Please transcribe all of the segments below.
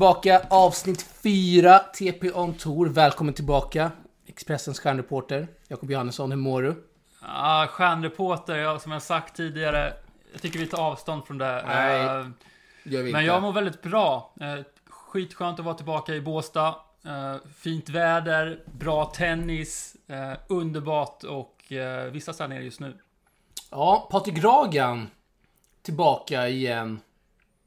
tillbaka. Avsnitt 4, TP on Tour. Välkommen tillbaka. Expressens stjärnreporter, Jakob Johannesson. Hur mår du? Ja, stjärnreporter, ja, som jag sagt tidigare. Jag tycker vi tar avstånd från det. Nej, Eh, Gör vi Men jag mår väldigt bra. Eh, Skitskönt att vara tillbaka i Båstad. Eh, Fint väder, bra tennis, eh, underbart och eh, vistas här nere just nu. Ja, Patrik Ragan. Tillbaka igen.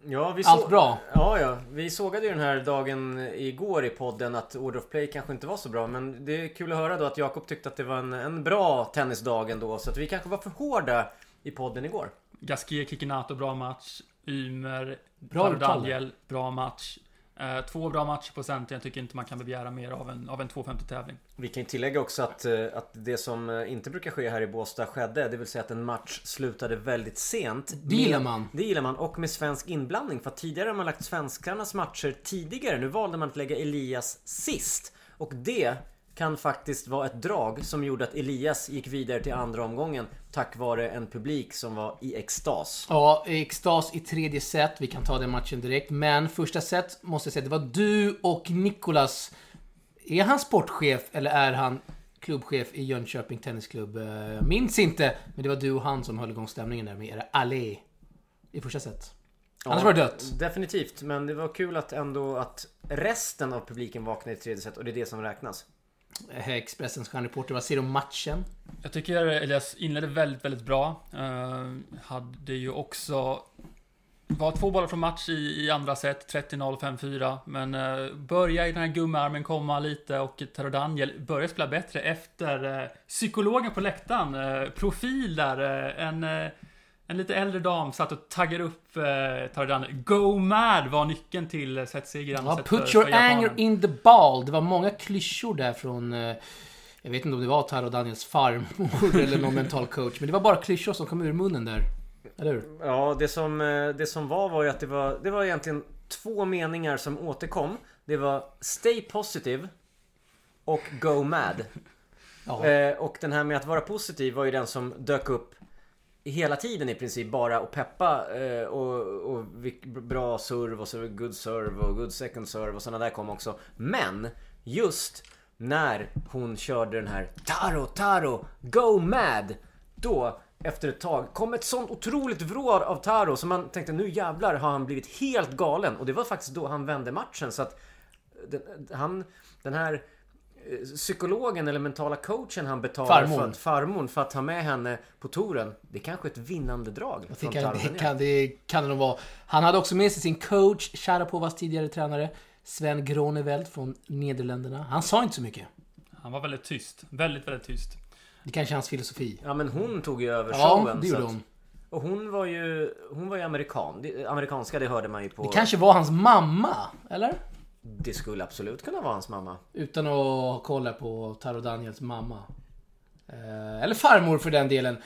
Ja, vi Allt bra? Ja, ja. Vi sågade ju den här dagen igår i podden att Order of Play kanske inte var så bra. Men det är kul att höra då att Jakob tyckte att det var en, en bra tennisdag ändå. Så att vi kanske var för hårda i podden igår. Gasquet, Kikinato, bra match. Ymer, Bra. Daniel, bra match. Eh, Två bra matcher på centern. Jag tycker inte man kan begära mer av en, av en 250 tävling. Vi kan ju tillägga också att, eh, att det som eh, inte brukar ske här i Båstad skedde. Det vill säga att en match slutade väldigt sent. Det gillar Med- man. Det gillar man. Och med svensk inblandning. För tidigare har man lagt svenskarnas matcher tidigare. Nu valde man att lägga Elias sist. Och det kan faktiskt vara ett drag som gjorde att Elias gick vidare till andra omgången. Tack vare en publik som var i extas. Ja, extas i tredje set. Vi kan ta den matchen direkt. Men första set måste jag säga, det var du och Nikolas. Är han sportchef eller är han klubbchef i Jönköping Tennisklubb? Eh, Minns inte, men det var du och han som höll igång stämningen där med era allé. I första set. Annars var det dött. Definitivt. Men det var kul att ändå att resten av publiken vaknade i tredje set. Och det är det som räknas. Expressens stjärnreporter, vad säger du om matchen? Jag tycker Elias inledde väldigt, väldigt bra. Uh, hade ju också... Var två bollar från match i, i andra set, 30-0, 5-4. Men eh, uh, börja i den här gummiarmen komma lite och Taro Daniel börjar spela bättre efter uh, psykologen på läktaren. Uh, profil där, uh, en, uh, en lite äldre dam satt och taggade upp Taro Daniel. Go mad var nyckeln till setseger i andra Ja, put för- your för anger in the ball. Det var många klyschor där från... eh, Jag vet inte om det var Taro Daniels farmor eller någon mental coach. Men det var bara klyschor som kom ur munnen där. Eller hur? Ja, det som, eh, det som var var ju att det var, det var egentligen två meningar som återkom. Det var Stay positive och Go mad. Ja. Eh, och den här med att vara positiv var ju den som dök upp hela tiden i princip bara och peppa eh, och, och bra serve och så good serve och good second serve och sådana där kom också. Men just när hon körde den här Taro, Taro, go mad. Då efter ett tag kom ett sånt otroligt vrål av Taro så man tänkte nu jävlar har han blivit helt galen. Och det var faktiskt då han vände matchen så att den, han, den här psykologen eller mentala coachen han betalar Farmor. för att, farmor för att ta med henne på touren. Det är kanske ett vinnande drag. Det kan, det, kan, det kan det nog vara. Han hade också med sig sin coach, Sharapovas tidigare tränare, Sven Groneveld från Nederländerna. Han sa inte så mycket. Han var väldigt tyst. Väldigt, väldigt tyst. Det kanske är hans filosofi. Ja men hon tog ju över Ja, showen. det så gjorde hon. Och hon var ju, hon var ju amerikan. Det, amerikanska det hörde man ju på. Det kanske var hans mamma, eller? Det skulle absolut kunna vara hans mamma. Utan att kolla på Taro Daniels mamma. Eh, eller farmor för den delen.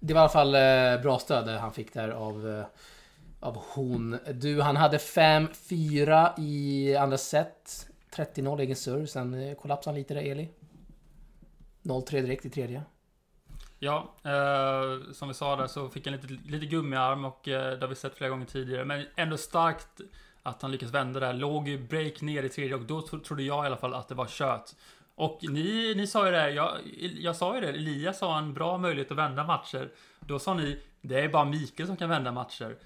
Det var i alla fall eh, bra stöd han fick där av, eh, av hon. Du, han hade 5-4 i andra set. 30-0 egen serve. Sen kollapsade han lite där, Eli. 0-3 direkt i tredje. Ja, eh, som vi sa där så fick han lite, lite gummiarm och eh, det har vi sett flera gånger tidigare. Men ändå starkt att han lyckas vända där. Låg ju break ner i tredje och då trodde jag i alla fall att det var kört. Och ni, ni sa ju det, jag, jag sa ju det, Elias har en bra möjlighet att vända matcher. Då sa ni, det är bara Mikael som kan vända matcher.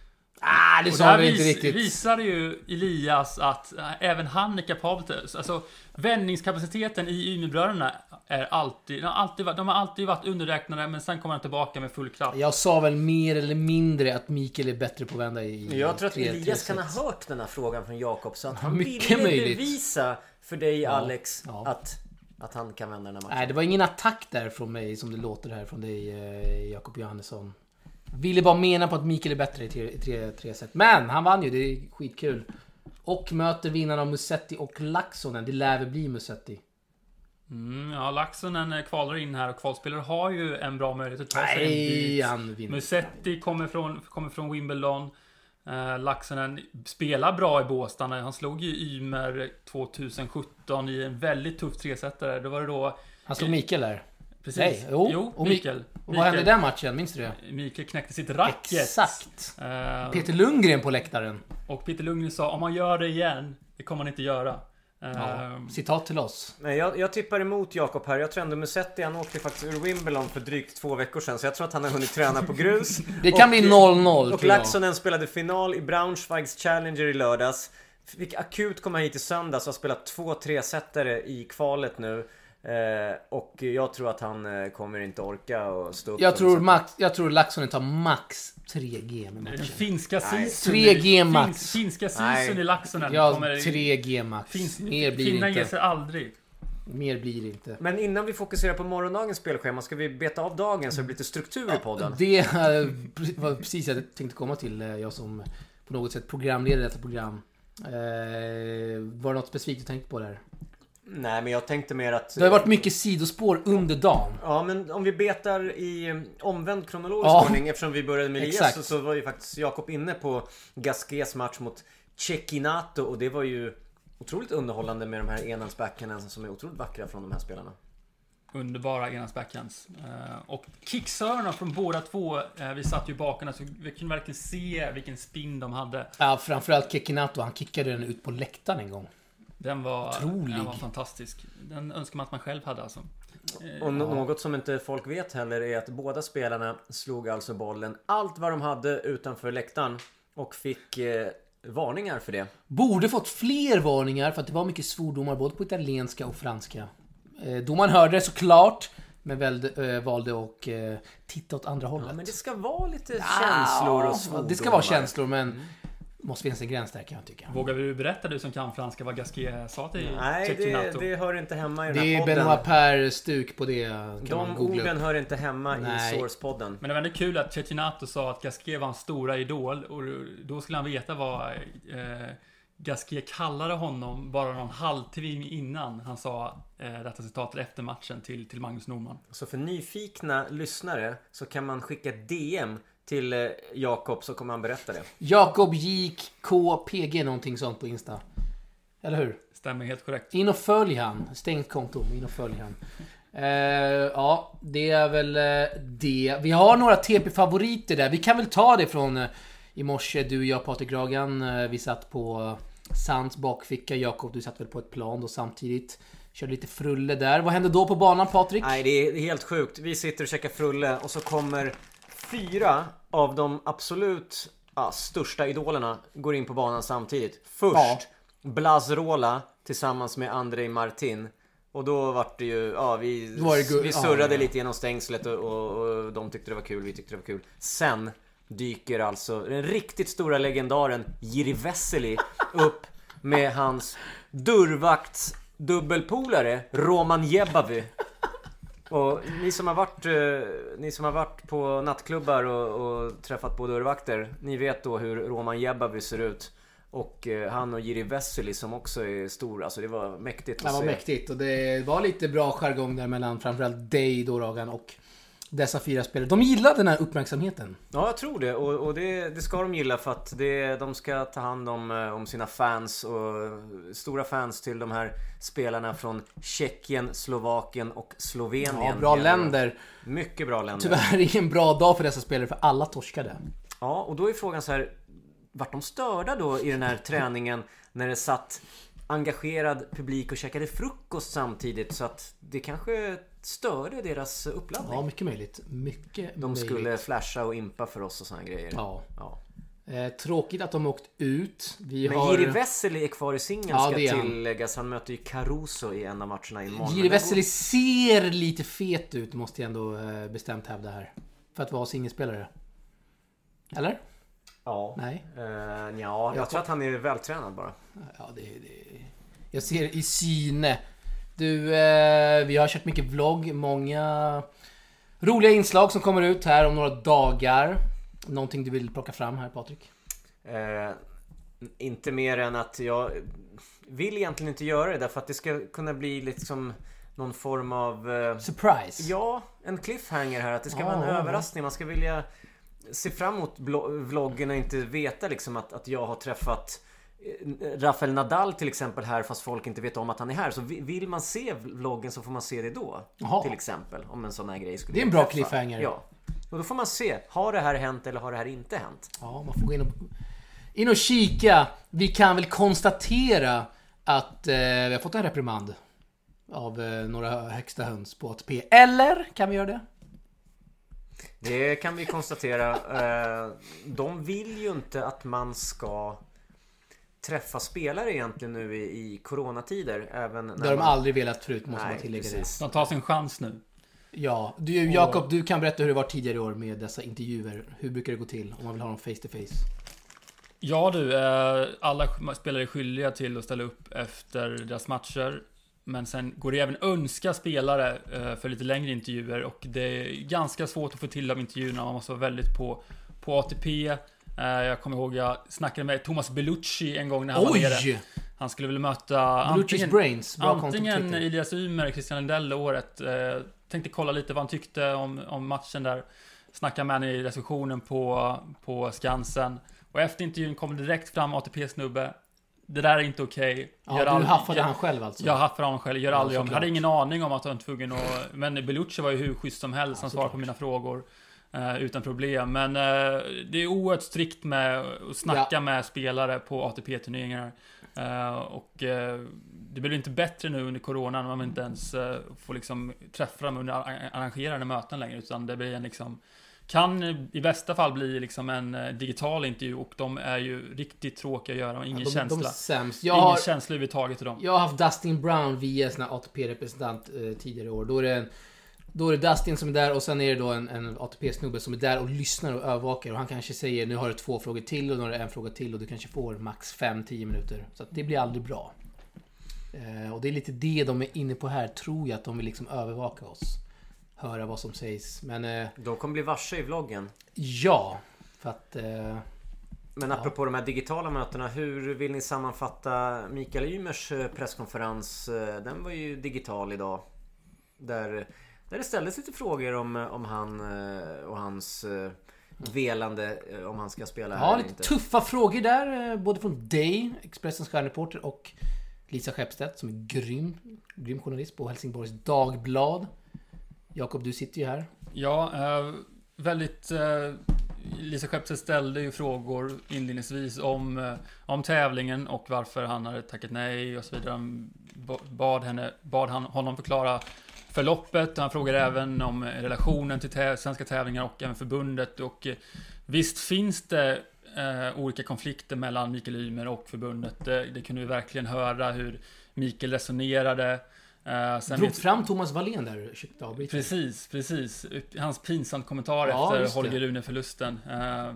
Ah, det sa där vi inte riktigt. visar ju Elias att äh, även han är kapabel till... Alltså, vändningskapaciteten i Umeåbröderna är alltid... De har alltid, varit, de har alltid varit underräknade, men sen kommer han tillbaka med full kraft. Jag sa väl mer eller mindre att Mikael är bättre på att vända i... Jag tror att tre- Elias tre kan ha hört den här frågan från Jakob så att han Mycket ville möjligt. bevisa för dig Alex ja. Att, att han kan vända den här matchen. Nej, det var ingen attack där från mig som det låter här från dig, eh, Jakob Johannesson. Ville bara mena på att Mikael är bättre i tre, tre, tre set. Men han vann ju, det är skitkul. Och möter vinnarna av Musetti och Laxonen. Det lär väl bli Musetti. Mm, ja, Laxonen eh, kvalar in här och kvalspelare har ju en bra möjlighet att ta sig en Nej, bit. han vinner. Musetti kommer från, kommer från Wimbledon. Eh, Laxonen spelar bra i Båstad. Han slog ju Ymer 2017 i en väldigt tuff tresetare. Då var det då Han slog Mikael där. Precis. Nej, jo. jo Och Mi- Mikael. Och vad hände i den matchen? Minns du det? Mikael knäckte sitt racket. Exakt. Eh, Peter Lundgren på läktaren. och Peter Lundgren sa om man gör det igen, det kommer man inte göra. Ja. Citat till oss. Nej, jag, jag tippar emot Jakob här. Jag tror ändå Musetti, han åkte faktiskt ur Wimbledon för drygt två veckor sedan. Så jag tror att han har hunnit träna på grus. Det kan Och- bli 0-0 Och. Laxonen spelade final i Braunschweigs Challenger i lördags. Fick akut komma hit i söndags och har spelat två tresetare i kvalet nu. Eh, och jag tror att han eh, kommer inte orka och stå upp. Jag tror, max, jag tror Laxonen tar max 3G med Den matchen. finska season 3G max. Finns, finska season Nej. i Laxonen Ja, kommer... 3G max. Finns, Mer blir Finland det ger inte. sig aldrig. Mer blir det inte. Men innan vi fokuserar på morgondagens spelschema ska vi beta av dagen så det blir lite struktur i podden. Det eh, var precis jag tänkte komma till. Jag som på något sätt programleder detta program. Eh, var det något specifikt du tänkte på där? Nej men jag tänkte mer att... Det har varit mycket sidospår under dagen. Ja men om vi betar i eh, omvänd kronologisk Ja. ordning eftersom vi började med Elias så, så var ju faktiskt Jakob inne på Gasquets match mot Cecchinato och det var ju otroligt underhållande med de här enhandsbackhanden som är otroligt vackra från de här spelarna. Underbara enhandsbackhands. Eh, och kicksörerna från båda två. eh, vi satt ju bakom så vi kunde verkligen se vilken spin de hade. Ja, framförallt Kekinato. Han kickade den ut på läktaren en gång. Den var, Otrolig. den var fantastisk. Den önskar man att man själv hade alltså. Eh, Och något som inte folk vet heller är att båda spelarna slog alltså bollen allt vad de hade utanför läktaren och fick eh, varningar för det. Borde fått fler varningar för att det var mycket svordomar både på italienska och franska. Eh, domaren hörde det såklart. Men välde, eh, valde att eh, titta åt andra hållet. Ja, men det ska vara lite Ja, känslor och svordomar. Det ska vara känslor men... Måste finnas en gräns där kan jag tycka. Vågar du berätta du som kan franska vad Gasquet sa till Nej, det, det hör inte hemma i den Det här är podden. Benoit Per-stuk på det. Kan De man googla orden upp. hör inte hemma Nej. i Source-podden. Men det var ändå kul att Cecchinato sa att Gasquet var hans stora idol och då skulle han veta vad eh, Gasquet kallade honom bara någon halvtimme innan han sa eh, detta citatet efter matchen till, till Magnus Norman. Så för nyfikna lyssnare så kan man skicka DM till eh, Jakob så kommer han berätta det. Jakob JKPG någonting sånt på Insta. Eller hur? Stämmer helt korrekt. In och följ han. Stängt konto. In och följ han. Eh, ja, det är väl eh, det. Vi har några TP-favoriter där. Vi kan väl ta det från eh, i morse. Du, jag, Patrik Ragan. Vi satt på Sands bakficka. Jakob, du satt väl på ett plan då samtidigt. Körde lite frulle där. Vad hände då på banan, Patrik? Nej, det är helt sjukt. Vi sitter och käkar frulle och så kommer fyra av de absolut ja, största idolerna går in på banan samtidigt. Först Ja. Blas Rola tillsammans med Andrei Martin. Och då vart det ju, ja vi, vi surrade ja. lite genom stängslet och, och, och de tyckte det var kul, vi tyckte det var kul. Sen dyker alltså den riktigt stora legendaren Jiri Vesely upp med hans dörrvakts dubbelpolare Roman Jebavi. Och ni som har varit, eh, ni som har varit på nattklubbar och, och träffat på dörrvakter, ni vet då hur Roman Jebavi ser ut. Och eh, han och Jiri Vesely som också är stor, alltså det var mäktigt Det att var se. mäktigt och det var lite bra jargong där mellan framförallt dig då Ragan och dessa fyra spelare. De gillade den här uppmärksamheten. Ja, jag tror det. Och, och det, det ska de gilla för att det, de ska ta hand om, eh, om sina fans och stora fans till de här spelarna från Tjeckien, Slovakien och Slovenien. Ja, bra länder. Mycket bra länder. Tyvärr ingen bra dag för dessa spelare för alla torskade. Ja, och då är frågan så här. Vart de störda då i den här träningen när det satt engagerad publik och käkade frukost samtidigt så att det kanske störde deras uppladdning? Ja, mycket möjligt. Mycket de möjligt. skulle flasha och impa för oss och såna grejer. Ja. ja. Eh, tråkigt att de åkt ut. Vi Men har... Jiri Vesely är kvar i singeln Ja, ska tilläggas. Han möter ju Caruso i en av matcherna imorgon. Jiri Vesely ser lite fet ut, måste jag ändå eh, bestämt hävda här. För att vara singelspelare. Eller? Ja. Nej? Uh, ja, jag tror att han är vältränad bara. Ja, det, det... Jag ser i syne. Du, eh, vi har kört mycket vlogg. Många roliga inslag som kommer ut här om några dagar. Någonting du vill plocka fram här, Patrik? Eh, inte mer än att jag vill egentligen inte göra det därför att det ska kunna bli liksom någon form av... Eh, Surprise! ja, en cliffhanger här. Att det ska vara en överraskning. Man ska vilja se fram emot vloggen och inte veta liksom att, att jag har träffat Rafael Nadal till exempel här fast folk inte vet om att han är här. Så vi- vill man se vloggen så får man se det då. Jaha. Till exempel. Om en sån här grej skulle Det är en bra inträffa. cliffhanger. Ja. Och då får man se. Har det här hänt eller har det här inte hänt? Ja, man får gå in och, in och kika. Vi kan väl konstatera att eh, vi har fått en reprimand. Av eh, några högsta höns på ATP. Eller? Kan vi göra det? Det kan vi konstatera. Eh, De vill ju inte att man ska träffa spelare egentligen nu i, i coronatider. Även när Det har de man... aldrig velat förut, måste Nej, man tillägga precis. De tar sin chans nu. det. Ja, du Jakob, du kan berätta hur det var tidigare i år med dessa intervjuer. Hur brukar det gå till om man vill ha dem face to face? Ja du, eh, alla spelare är skyldiga till att ställa upp efter deras matcher. Men sen går det även önska spelare eh, för lite längre intervjuer och det är ganska svårt att få till de intervjuerna. Man måste vara väldigt på, på ATP. Eh, jag kommer ihåg jag snackade med Thomas Bellucci en gång när han var nere. Oj! Han skulle väl möta Bluetooth antingen, Brains, bra antingen. Elias Ymer, Christian Lundell året. Eh, tänkte kolla lite vad han tyckte om, om matchen där. Snacka med honom i receptionen på, på Skansen. Och efter intervjun kom det direkt fram ATP-snubbe. Det där är inte okej. Ja, Gör du aldrig- haffade gör- han själv alltså? Jag haffade honom själv, gör Ja, aldrig om. såklart. Hade ingen aning om att han var tvungen att... Men Bellucci var ju hur schysst som helst. Han svarade på mina frågor. Eh, utan problem. Men eh, det är oerhört strikt med att snacka med spelare på ATP-turneringar. Eh, och eh, det blir inte bättre nu under coronan. Man inte ens eh, får liksom träffa dem under ar- arrangerade möten längre. Utan det blir en liksom... Kan i bästa fall bli liksom en digital intervju och de är ju riktigt tråkiga att göra. och Ingen Ja, de, känsla. De sämst. Jag Ingen har, känsla överhuvudtaget i dem. jag har haft Dustin Brown via sån ATP-representant eh, tidigare i år. Då är, det en, då är det Dustin som är där och sen är det då en, en ATP-snubbe som är där och lyssnar och övervakar. Och han kanske säger nu har du två frågor till och nu har du en fråga till och du kanske får max 5-10 minuter. Så det blir aldrig bra. Eh, och det är lite det de är inne på här, tror jag, att de vill liksom övervaka oss. Höra vad som sägs. Men eh, De kommer bli varse i vloggen. ja, för att... Eh, Men apropå de här digitala mötena. Hur vill ni sammanfatta Mikael Ymers eh, presskonferens? Eh, Den var ju digital idag. Där, där det ställdes lite frågor om, om han eh, och hans eh, velande eh, om han ska spela här Ja, eller lite inte. tuffa frågor där. eh, Både från dig, Expressens stjärnreporter, och Lisa Skeppstedt som är grym, grym journalist på Helsingborgs Dagblad. Jakob, du sitter ju här. Ja, eh, väldigt... Eh, Lisa Skeppstedt ställde ju frågor inledningsvis om, eh, om tävlingen och varför han hade tackat nej och så vidare. Bad, henne, bad han, honom förklara förloppet. Han frågade även om relationen till tä- svenska tävlingar och även förbundet. Och eh, visst finns det eh, olika konflikter mellan Mikael Ymer och förbundet. Det, det kunde vi verkligen höra hur Mikael resonerade. Eh, sen Drog vet- fram Thomas Wallén där, ursäkta avbryta. Precis, precis. Hans pinsamt kommentar Ja, efter. Holger Rune-förlusten. Eh,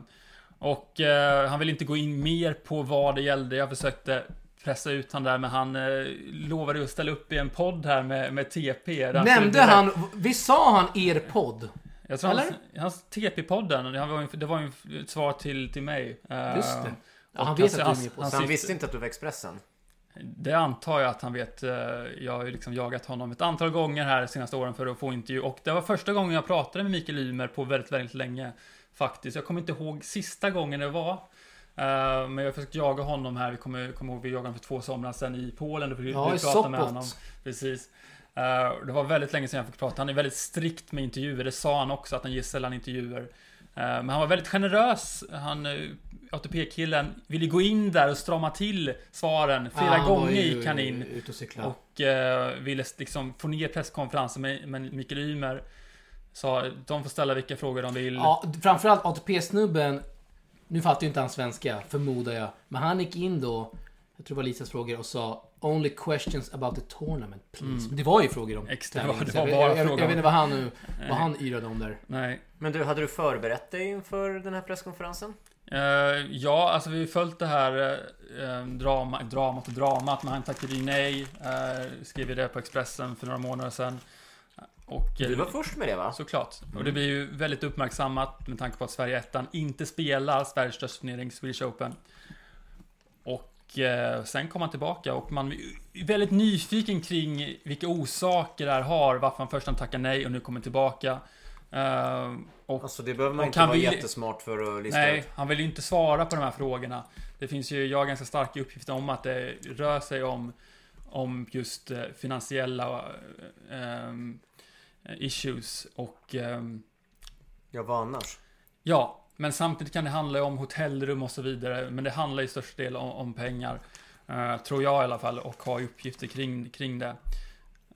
och eh, han vill inte gå in mer på vad det gällde. Jag försökte pressa ut han där, men han eh, lovade att ställa upp i en podd här med, med TP. Nämnde han, visst sa han er podd? Jag tror hans, eller? hans TP-podden, det var, ju- det var ju ett svar till, till mig. Eh, Just det. Ja, han vet att du är hans- med på hans Så han syfte- visste inte att du var Expressen? Det antar jag att han vet. Eh, Jag har ju liksom jagat honom ett antal gånger här de senaste åren för att få intervju. Och det var första gången jag pratade med Mikael Ymer på väldigt, väldigt länge. Faktiskt. Jag kommer inte ihåg sista gången det var. Eh, Men jag har försökt jaga honom här. Vi kommer, kommer ihåg vi jagade honom för två somrar sedan i Polen. Då vi Ja, vi i pratade med honom. Precis. Eh, Det var väldigt länge sedan jag fick prata. Han är väldigt strikt med intervjuer. Det sa han också, att han ger sällan intervjuer. Eh, Men han var väldigt generös. Han, ATP-killen, ville gå in där och strama till svaren flera var gånger ju gick han in. Ute och cykla. Och eh, ville liksom få ner presskonferensen med, med Mikael Ymer. Sa de får ställa vilka frågor de vill. Ja, framförallt ATP-snubben. Nu fattar ju inte han svenska, förmodar jag. Men han gick in då, jag tror det var Lisas frågor, och sa Only questions about the tournament, please. Mm. Det var ju frågor om Ex- det var- det så var jag, bara jag, jag, frågor jag om- vet inte vad han, nu, vad han yrade om där. Nej. Men du, hade du förberett dig inför den här presskonferensen? Eh, ja, alltså vi har följt det här eh, drama, dramat och dramat, men han tackade ju nej. Uh, skrev det på Expressen för några månader sedan. Och, eh, Du var först med det va? Såklart. Och det blir ju väldigt uppmärksammat med tanke på att Sverige ettan inte spelar Sveriges största turnering, Swedish Open. Och eh, sen kom han tillbaka och man är väldigt nyfiken kring vilka orsaker det här har, varför han först han tackar nej och nu kommer tillbaka. Eh, Och, Alltså det behöver man inte vara vill- jättesmart för att lista nej, ut. han vill ju inte svara på de här frågorna. Det finns ju, jag har ganska starka uppgifter om att det rör sig om, om just eh, finansiella eh, ehm, issues och ehm, Ja, vad annars? Ja, men samtidigt kan det handla om hotellrum och så vidare. Men det handlar i största del om, om pengar. eh, tror jag i alla fall och har uppgifter kring, kring det.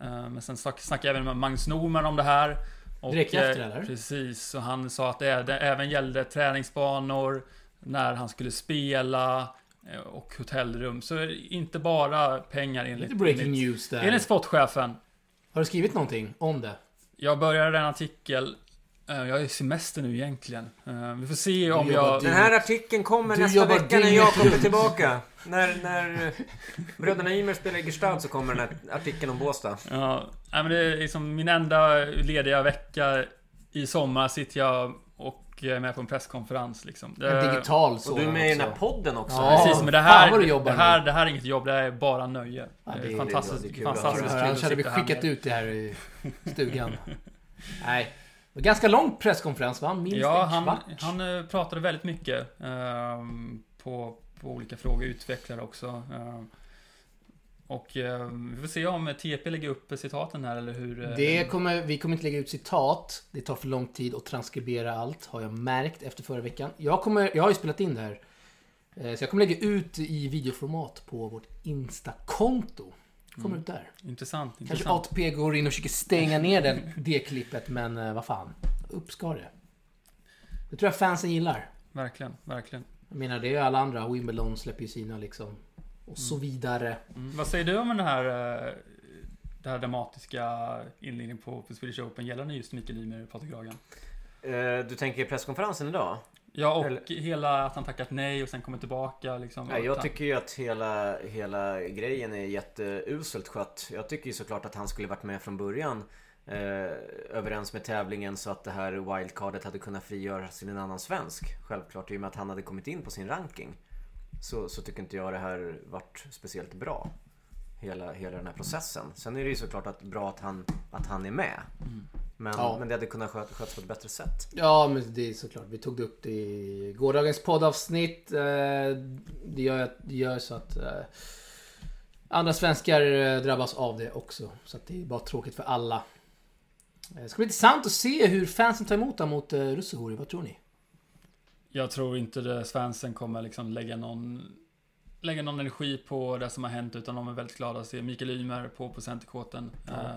Eh, men sen snack, snackade jag även med Magnus Norman om det här. Och, Direkt efter, eh, eller? Precis, och han sa att det, det även gällde träningsbanor, när han skulle spela eh, och hotellrum. Så är det inte bara pengar enligt, Lite breaking enligt, news där. enligt sportchefen. Har du skrivit någonting om det? Jag började en artikel eh, jag är i semester nu egentligen. Eh, Vi får se om jag... Den här artikeln kommer Du nästa vecka när jag kommer tillbaka. När, när eh, bröderna Ymer spelar i Gestalt så kommer den här artikeln om Båstad. Ja, men det är liksom min enda lediga vecka i sommar sitter jag och är med på en presskonferens liksom. Det, En digital Och sådan du är med i den här också. podden också. Ja. Precis, men det här, jobbar det, här, det här är inget jobb, det är bara nöje. Ja, det det är fantastiskt, det är kul. fantastiskt kul Annars hade vi här skickat ut det här i stugan. Nej. Det ganska lång presskonferens va? Minst Ja, en han, kvart. han eh, pratade väldigt mycket ehm, på, på olika frågor, utvecklare också. ehm. Och eh, vi får se om TP lägger upp citaten här eller hur. eh, Det kommer, vi kommer inte lägga ut citat. Det tar för lång tid att transkribera allt, har jag märkt efter förra veckan. Jag, kommer, jag har ju spelat in det här. Eh, Så jag kommer lägga ut i videoformat på vårt Insta-konto. Kommer Mm. ut där. Intressant, Kanske intressant. ATP går in och försöker stänga ner den, det klippet, men eh, vad fan. Upp ska det. Det tror jag fansen gillar. Verkligen, verkligen. Jag menar, det är ju alla andra. Wimbledon släpper ju sina liksom. Och så vidare. Mm. Vad säger du om den här, eh, den här dramatiska inledningen på, på Swedish Open gällande just Mikael Ymer och Patrik Ragan? Eh, Du tänker presskonferensen idag? Ja, och Eller- hela att han tackat nej och sen kommer tillbaka liksom. Nej, jag tycker ju att hela, hela grejen är jätteuselt skött. Jag tycker ju såklart att han skulle varit med från början. Eh, överens med tävlingen så att det här wildcardet hade kunnat frigöras till en annan svensk. Självklart i och med att han hade kommit in på sin ranking. Så, så tycker inte jag det här vart speciellt bra. Hela, hela den här processen. Sen är det ju såklart att bra att han, att han är med. Men, Ja. men det hade kunnat sköt, skötas på ett bättre sätt. Ja, men det är såklart. Vi tog upp det i gårdagens poddavsnitt. Eh, Det gör, det gör så att eh, andra svenskar eh, drabbas av det också. Så att det är bara tråkigt för alla. Det ska bli intressant att se hur fansen tar emot honom mot Russehori. Vad tror ni? Jag tror inte det Svensson kommer liksom lägga någon lägga någon energi på det som har hänt utan de är väldigt glada att se Mikael Ymer på, på centerkåten. Ja. Eh,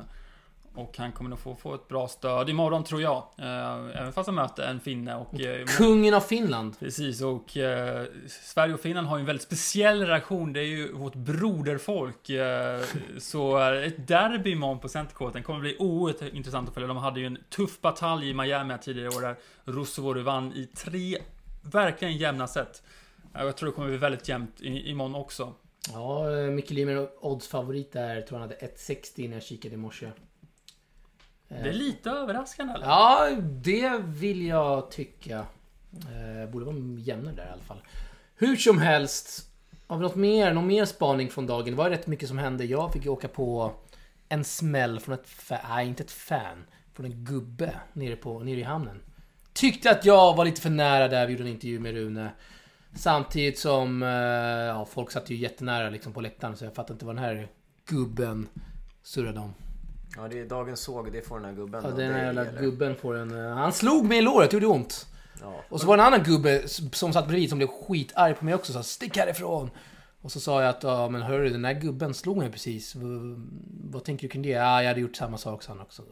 och han kommer nog få, få ett bra stöd imorgon tror jag. Eh, även fast han möter en finne och... Eh, Kungen av Finland. Precis, och eh, Sverige och Finland har ju en väldigt speciell relation. Det är ju vårt broderfolk. Eh, så ett derby imorgon på Centercourten kommer bli oerhört intressant att följa. De hade ju en tuff batalj i Miami tidigare år där Russovori vann i tre verkligen jämna set. Eh, Jag tror det kommer bli väldigt jämnt imorgon också. Ja, eh, Micke Limer oddsfavorit där. Tror han hade 1,60 när jag kikade i morse. Eh, Det är lite överraskande eller? Ja, det vill jag tycka. Eh, borde vara jämnare där i alla fall. Hur som helst. Har vi något mer? Någon mer spaning från dagen? Det var rätt mycket som hände. Jag fick ju åka på en smäll från ett fan. Nej, inte ett fan. Från en gubbe nere, på, nere i hamnen. Tyckte att jag var lite för nära där. Vi gjorde en intervju med Rune. Samtidigt som eh, ja, folk satt ju jättenära liksom, på läktaren. Så jag fattar inte vad den här gubben surrade om. Ja, det är dagens såg. Det får den här gubben. Ja, den här jävla eller? gubben får en... eh, Han slog mig i låret, det gjorde ont. Ja. Och så var det en annan gubbe som satt bredvid som blev skitarg på mig också och sa Stick härifrån! Och så sa jag att ja men hörru den här gubben slog mig precis. Vad tänker du kring det? Ja, jag hade gjort samma sak sa han också.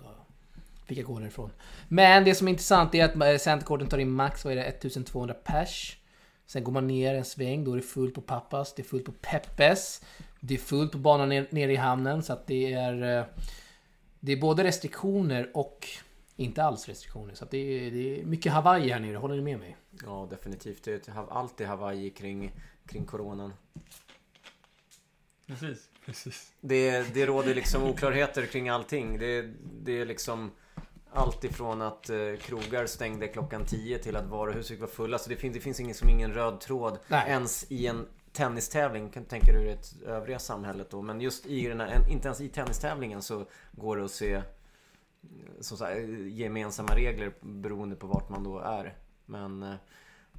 Fick jag gå därifrån. Men det som är intressant är att eh, Centercourten tar in max, vad är det, 1200 pers. Sen går man ner en sväng, då är det fullt på Pappas, det är fullt på Peppes. Det är fullt på banan ner- nere i hamnen så att det är... eh, Det är både restriktioner och inte alls restriktioner. Så att det, är, det är mycket Hawaii här nere, håller ni med mig? Ja, definitivt. Det är alltid Hawaii kring, kring coronan. Precis, precis. Det, det råder liksom oklarheter kring allting. Det, det är liksom allt ifrån att eh, krogar stängde klockan 10 till att varuhus fick vara fulla. Så det finns, det finns ingen, som ingen röd tråd Nej. ens i en tennistävling. Kan tänka dig ur det övriga samhället då. Men just i den här, inte ens i tennistävlingen så går det att se som sagt, gemensamma regler beroende på vart man då är. Men eh,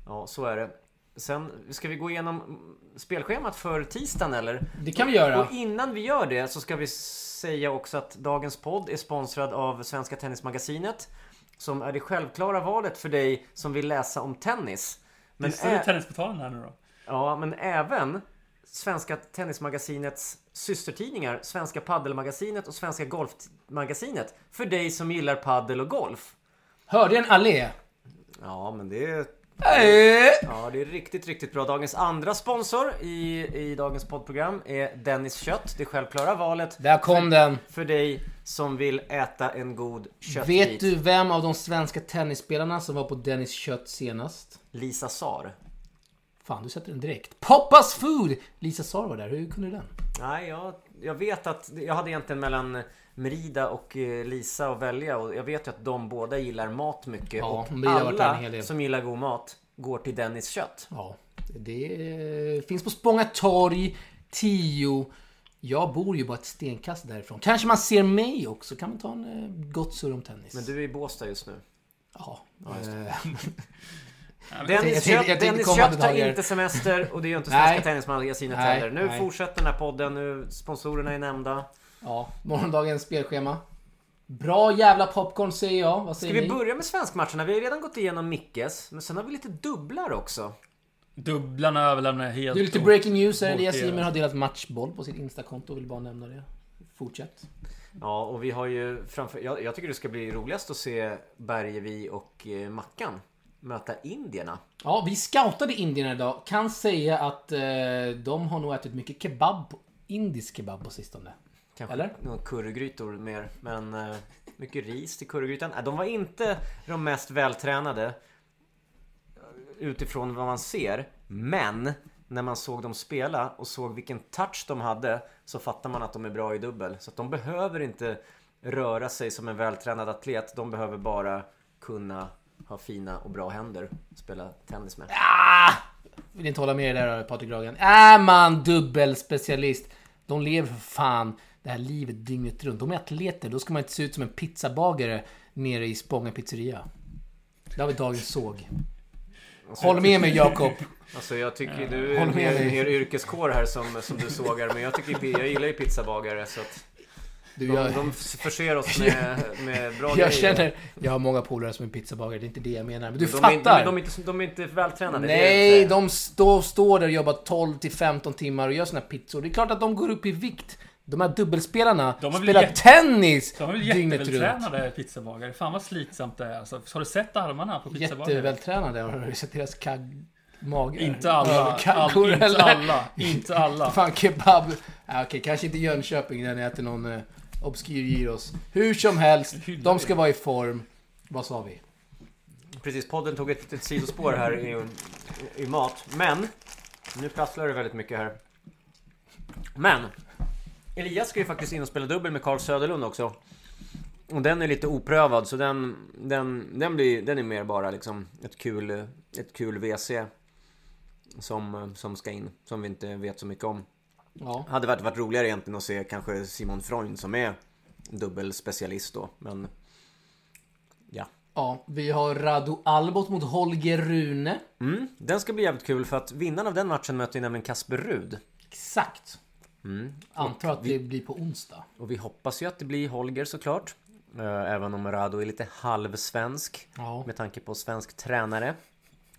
ja, så är det. Sen ska vi gå igenom spelschemat för tisdagen eller? Det kan vi göra. Och innan vi gör det så ska vi säga också att dagens podd är sponsrad av Svenska Tennismagasinet. Som är det självklara valet för dig som vill läsa om tennis. Men det står ä- Tennisportalen här nu då. Ja, men även Svenska Tennismagasinets systertidningar Svenska Paddelmagasinet och Svenska Golfmagasinet. För dig som gillar paddel och golf. Hörde en allé? Ja, men det. Ja, det är riktigt, riktigt bra. Dagens andra sponsor i, i dagens poddprogram är Dennis Kött. Det självklara valet Där kom den. för dig som vill äta en god köttbit. Vet du vem av de svenska tennisspelarna som var på Dennis kött senast? Lisa Sar. Fan, du sätter den direkt. Poppas Food! Lisa Sar var där. Hur kunde du den? Nej, jag, jag vet att jag hade egentligen mellan Merida och eh, Lisa att välja och jag vet ju att de båda gillar mat mycket. Ja, och alla del. som gillar god mat går till Dennis Kött. Ja, det finns på Spånga torg 10. Jag bor ju bara ett stenkast därifrån. Kanske man ser mig också. Kan man ta en eh, gott surr om tennis? Men du är i Båstad just nu. Ja. just det. eh, Dennis Kött, Dennis Kött tar inte semester och det gör inte Svenska. Tennismagasinet heller. Nu nej. fortsätter den här podden. Nu, sponsorerna är nämnda. Ja, morgondagens spelschema. Bra jävla popcorn säger jag. Vad Ska säger vi ni? börja med svenskmatcherna? Vi har redan gått igenom Mickes, men sen har vi lite dubblar också. Dubblarna överlämnar jag helt Det är lite breaking news här. Elias. Ymer har delat matchboll på sitt Instakonto. Vill bara nämna det. Fortsätt. Ja, och vi har ju framför... Jag, jag tycker det ska bli roligast att se Bergevi och eh, Mackan möta indierna. Ja, vi scoutade indierna idag. Kan säga att eh, de har nog ätit mycket kebab. Indisk kebab på sistone. Kanske Eller? några currygrytor mer, men eh, mycket ris till currygrytan. Nej, de var inte de mest vältränade eh, utifrån vad man ser. Men när man såg dem spela och såg vilken touch de hade så fattar man att de är bra i dubbel. Så att de behöver inte röra sig som en vältränad atlet. De behöver bara kunna ha fina och bra händer att spela tennis med. Ah! Vill inte hålla med dig där Patrik Ragen. Är man dubbelspecialist, de lever för fan det här livet dygnet runt. De är atleter, då ska man inte se ut som en pizzabagare nere i Spånga pizzeria. Där har vi dagens såg. Håll med mig Jakob. Alltså jag tycker du är Håller med mer, dig. mer yrkeskår här som, som du sågar. Men jag, tycker, jag gillar ju pizzabagare så att Du, de, jag, de förser oss med, med bra jag grejer. känner, jag har många polare som är pizzabagare, det är inte det jag menar. Men du de, fattar. de, är, de, är inte, de är inte vältränade. Nej, de stå, står där och jobbar 12 till 15 timmar och gör såna här pizzor. Det är klart att de går upp i vikt. De här dubbelspelarna De spelar jätte- tennis De är väl jättevältränade pizzabagare. Fan vad slitsamt det är. Alltså, har du sett armarna på pizzabagare? Jättevältränade. Har du sett deras kagg... Magar? Inte alla. Överkaggor, All, inte eller? alla. Inte alla. Fan kebab. Ja, okej, kanske inte Jönköping där ni äter någon eh, obskyr gyros. Hur som helst, de ska vara i form. Vad sa vi? Precis, podden tog ett litet sidospår här i, i mat. Men, nu prasslar det väldigt mycket här. Men, Elias ska ju faktiskt in och spela dubbel med Carl Söderlund också. Och den är lite oprövad så den, den, den, blir, den är mer bara liksom ett kul, ett kul WC. Som, som ska in, som vi inte vet så mycket om. Ja. Hade varit, varit roligare egentligen att se kanske Simon Freund som är dubbelspecialist då. Men ja, ja, vi har Radu Albot mot Holger Rune. Mm, den ska bli jävligt kul för att vinnaren av den matchen möter ju nämligen Kasper Rud. Exakt. Mm. Antar att det blir på onsdag. Och vi hoppas ju att det blir Holger såklart. Eh, Även om Rado är lite halvsvensk. Ja. Med tanke på svensk tränare.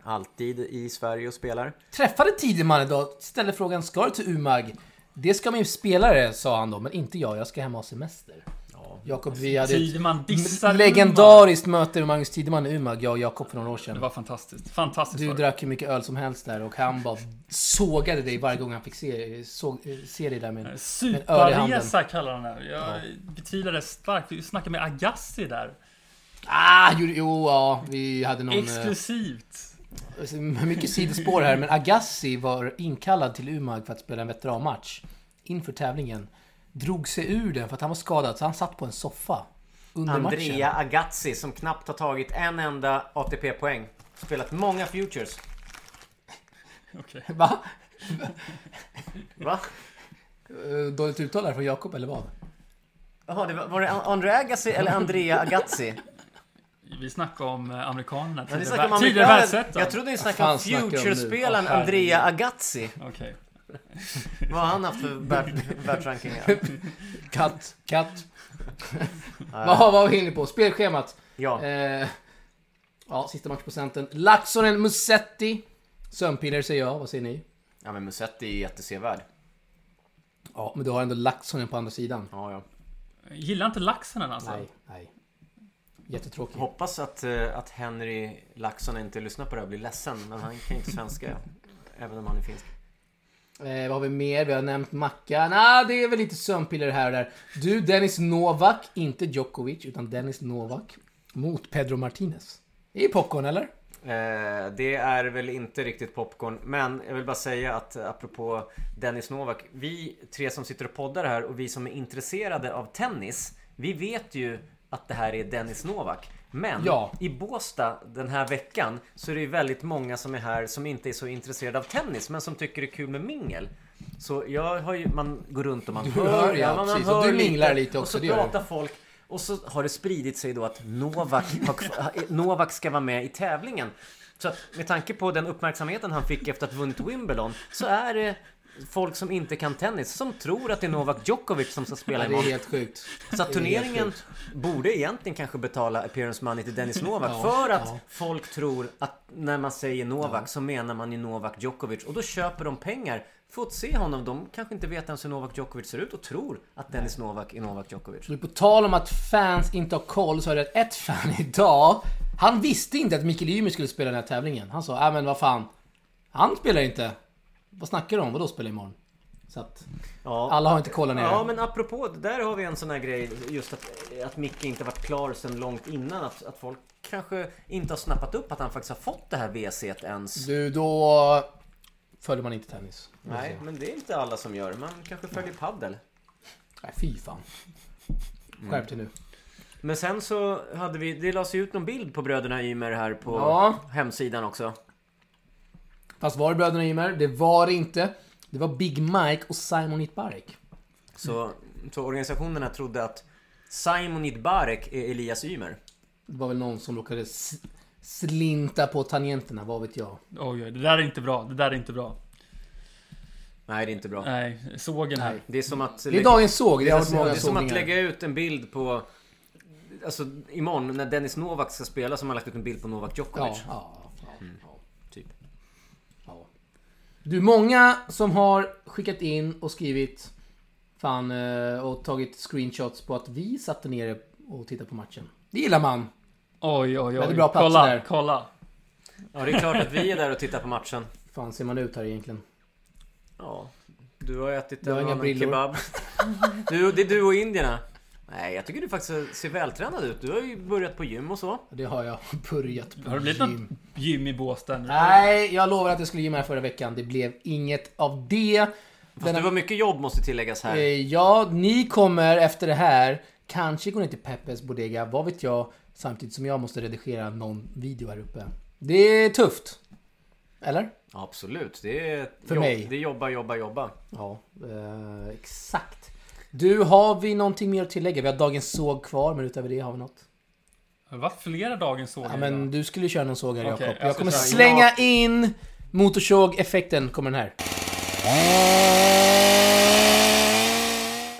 Alltid i Sverige och spelar. Träffade Tideman idag, ställde frågan ska du till Umag? Det ska min spelare, sa han då, men inte jag. Jag ska hem och ha semester. Jakob, vi hade Tideman dissar legendariskt möte med Magnus Tideman i Umag, jag och Jakob för några år Det sedan. var fantastiskt. Fantastiskt Du det. drack hur mycket öl som helst där och han bara sågade dig varje gång han fick se, såg, se dig där med. Superresa kallar han det. Jag betvivlar det starkt. Vi snackade med Agassi där. Ah, jo, jo, ja, vi hade någon... eh, Exklusivt. Mycket sidospår här, men Agassi var inkallad till Umag för att spela en veteranmatch inför tävlingen. Drog sig ur den för att han var skadad, så han satt på en soffa under Andrea matchen. Agazzi som knappt har tagit en enda ATP-poäng. Spelat många futures. Okej. Va? Va? Eh, Dåligt uttal här från Jakob, eller vad? Jaha, det var, var det Andre Agassi eller Andrea Agazzi? Vi snackar om eh, amerikanerna. Ja, Tidigare, världsettan. Jag trodde ni snackade om? Future-spelaren. Andrea Agazzi. Okej. Vad har han haft för värld- världsrankingar? Katt, katt. Vad var vi inne på? Spelschemat. Ja, Eh, ja, sista matchprocenten. Laxonen Musetti. Sömnpiller säger jag, vad säger ni? ja men Musetti är jättesevärd. Ja, men du har ändå Laxonen på andra sidan. Ja, ja. Gillar inte Laxonen alltså? Nej, nej. Jättetråkig. Hoppas att, eh, att Henry Laxson inte lyssnar på det här och blir ledsen. Men han kan inte svenska. även om han är finsk. Eh, vad har vi mer? Vi har nämnt Macka. Ah, det är väl lite sömnpiller här och där. Du, Dennis Novak. Inte Djokovic, utan Dennis Novak. Mot Pedro Martinez. Det är popcorn, eller? Eh, det är väl inte riktigt popcorn. Men jag vill bara säga att apropå Dennis Novak. Vi tre som sitter och poddar här och vi som är intresserade av tennis. Vi vet ju att det här är Dennis Novak. Men Ja. i Båstad den här veckan så är det ju väldigt många som är här som inte är så intresserade av tennis men som tycker det är kul med mingel. Så jag har ju, man går runt och man Du hör, hör, ja, man, man precis. Och hör du minglar lite också, Och så pratar folk och så har det spridit sig då att Novak, har, Novak ska vara med i tävlingen. Så att med tanke på den uppmärksamheten han fick efter att ha vunnit Wimbledon så är det folk som inte kan tennis som tror att det är Novak Djokovic som ska spela Ja, det är imorgon. helt sjukt. Så att turneringen borde egentligen kanske betala appearance money till Dennis Novak Ja, för att ja. folk tror att när man säger Novak så menar man ju Novak Djokovic och då köper de pengar för att se honom. De kanske inte vet ens hur Novak Djokovic ser ut och tror att Dennis Novak är Novak Djokovic. Så på tal om att fans inte har koll så är det ett fan idag. Han visste inte att Mikael Ymer skulle spela den här tävlingen. Han sa, äh men vad fan. Han spelar inte. Vad snackar du om? Vadå spela imorgon? Så att Ja, alla har inte kollat ner Ja det. men apropå, där har vi en sån här grej just att, att Micke inte varit klar sedan långt innan. Att, att folk kanske inte har snappat upp att han faktiskt har fått det här WC ens. Du, då följer man inte tennis. Nej, men det är inte alla som gör. Man kanske följer paddel. Nej, fy fan. Skärp dig nu. Men sen så hade vi, det lades ju ut någon bild på bröderna Ymer här på Ja. hemsidan också. Fast var det bröderna Ymer? Det var det inte. Det var Big Mike och Simon Itbarek. Så, så organisationerna trodde att Simon Idbarek är Elias Ymer. Det var väl någon som råkade slinta på tangenterna, vad vet jag. Oj, oj, det där är inte bra. Det där är inte bra. Nej, det är inte bra. Nej, sågen här. Det är som att... Det är dagens såg, det Det är, många det är som att lägga ut en bild på... Alltså imorgon när Dennis Novak ska spela så har man lagt ut en bild på Novak Djokovic. ja, ja, ja. Typ. Du, många som har skickat in och skrivit fan eh, och tagit screenshots på att vi satte ner och tittade på matchen. Det gillar man. Oj, oj, oj. Bra platser kolla, där. kolla. Ja, det är klart att vi är där och tittar på matchen. fan ser man ut här egentligen? Ja, du har ätit Du en annan kebab. Du, det är du och indierna. Nej, jag tycker du faktiskt ser vältränad ut. Du har ju börjat på gym och så. Det har jag börjat på Har blivit gym. något gym i Båstad nu? Nej, jag lovar att jag skulle gymma här förra veckan. Det blev inget av det. Fast Denna- det var mycket jobb måste tilläggas här. Eh, Ja, ni kommer efter det här kanske gå ner till Peppes Bodega, vad vet jag, samtidigt som jag måste redigera någon video här uppe. Det är tufft. Eller? Absolut. Det är För jobb, mig. Det är jobba, jobba, jobba. Ja, eh, exakt. Du, har vi någonting mer att tillägga? Vi har dagens såg kvar, men utöver det har vi något? Det var flera dagens sågar Ja, men du skulle köra någon såg här, Okej, Jakob. jag Jag ska kommer köra. slänga in motorsåg-effekten, kommer den här.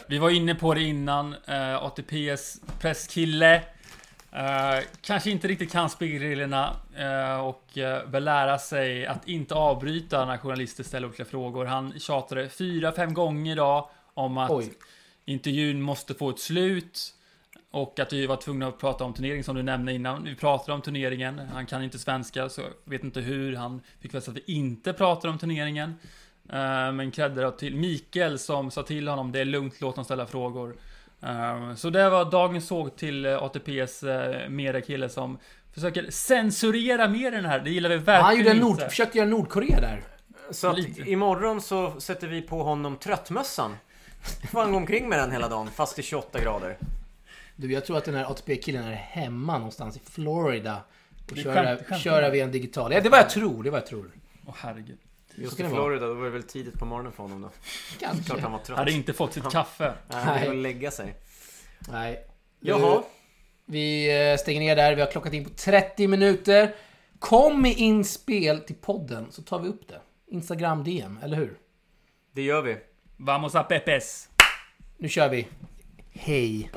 Vi var inne på det innan. Uh, ATPs presskille. eh, kanske inte riktigt kan spelreglerna eh, och uh, bör lära sig att inte avbryta när journalister ställer olika frågor. Han tjatade fyra, fem gånger idag om att Oj. intervjun måste få ett slut. Och att vi var tvungna att prata om turneringen som du nämnde innan. Vi pratade om turneringen. Han kan inte svenska så jag vet inte hur han fick veta att vi inte pratar om turneringen. Eh, Men credder då till Mikael som sa till honom det är lugnt, låt honom ställa frågor. Eh, Så det var dagens såg till eh, ATPs mediakille som försöker censurera mer den här. Det gillar vi verkligen Han gjorde en inte. nord, försökte göra Nordkorea där. Så att Lite. imorgon så sätter vi på honom tröttmössan. Får han gå omkring med den hela dagen fast är 28 grader. Du, jag tror att den här ATP-killen är hemma någonstans i Florida. Och skämt- köra via en digital. Ja, det vad jag tror. Det vad jag tror. Åh herregud. Just i. Florida, då var det väl tidigt på morgonen för honom då. Klart Kanske. han var trött. Hade inte fått sitt kaffe. Nej, han ville lägga sig. Nej. Jaha. Vi eh, stänger ner där. Vi har klockat in på 30 minuter. Kom med inspel till podden så tar vi upp det. Instagram DM, eller hur? Det gör vi. Vamos a Pepes! Nu kör vi. Hej.